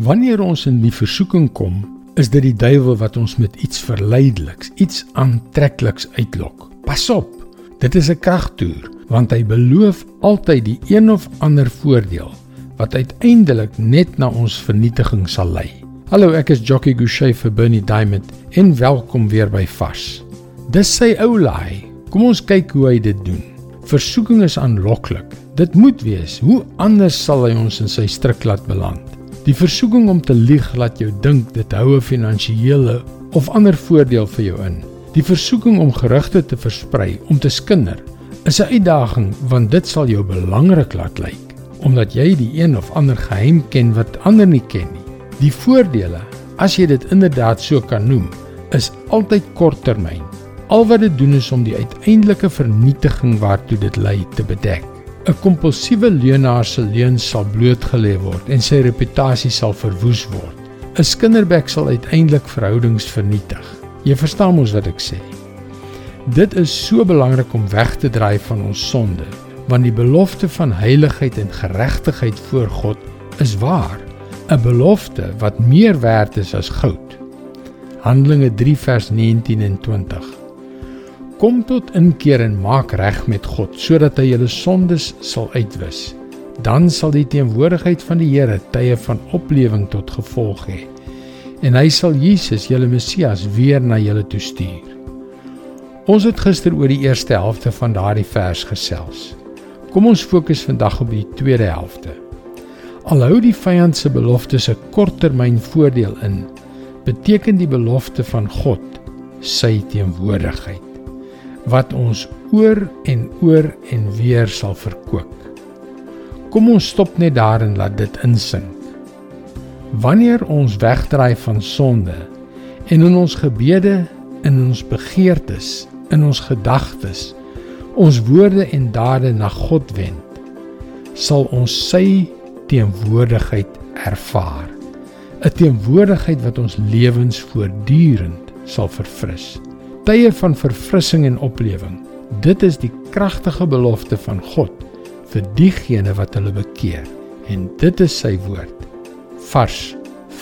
Wanneer ons in die versoeking kom, is dit die duiwel wat ons met iets verleideliks, iets aantrekliks uitlok. Pas op. Dit is 'n kragtoer, want hy beloof altyd die een of ander voordeel wat uiteindelik net na ons vernietiging sal lei. Hallo, ek is Jockey Gouchee vir Bernie Diamond en welkom weer by Vars. Dis sy ou laai. Kom ons kyk hoe hy dit doen. Versoeking is aanloklik. Dit moet wees. Hoe anders sal hy ons in sy struik laat beland? Die versoeking om te lieg laat jou dink dit hou 'n finansiële of ander voordeel vir jou in. Die versoeking om gerugte te versprei om te skinder is 'n uitdaging want dit sal jou belangrik laat lyk omdat jy die een of ander geheim ken wat ander nie ken nie. Die voordele, as jy dit inderdaad so kan noem, is altyd korttermyn. Al wat dit doen is om die uiteindelike vernietiging waartoe dit lei te bedek. 'n Kompulsiewe leuenaar se leuns sal blootgelê word en sy reputasie sal verwoes word. 'n Skinderbek sal uiteindelik verhoudings vernietig. Jy verstaan mos wat ek sê. Dit is so belangrik om weg te draai van ons sonde, want die belofte van heiligheid en geregtigheid voor God is waar, 'n belofte wat meer werd is as goud. Handelinge 3 vers 19 en 20. Kom tot inkeer en maak reg met God sodat hy julle sondes sal uitwis. Dan sal die teenwoordigheid van die Here tye van oplewing tot gevolg hê. En hy sal Jesus, julle Messias, weer na julle toe stuur. Ons het gister oor die eerste helfte van daardie vers gesels. Kom ons fokus vandag op die tweede helfte. Alhou die vyand se beloftes 'n korttermyn voordeel in, beteken die belofte van God sy teenwoordigheid wat ons oor en oor en weer sal verkoop. Kom ons stop net daar en laat dit insink. Wanneer ons wegdraai van sonde en in ons gebede, in ons begeertes, in ons gedagtes, ons woorde en dade na God wend, sal ons sy teenwoordigheid ervaar. 'n Teenwoordigheid wat ons lewens voortdurend sal verfris tye van verfrissing en oplewing. Dit is die kragtige belofte van God vir diegene wat hulle bekeer. En dit is sy woord vars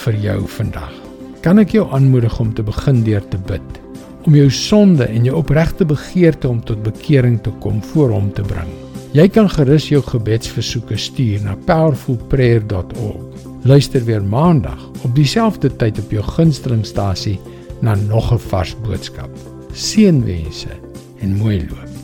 vir jou vandag. Kan ek jou aanmoedig om te begin deur te bid om jou sonde en jou opregte begeerte om tot bekering te kom voor hom te bring. Jy kan gerus jou gebedsversoeke stuur na powerfulprayer.org. Luister weer maandag op dieselfde tyd op jou gunstelingstasie na nog 'n vars boodskap. Seënwense en mooi loop.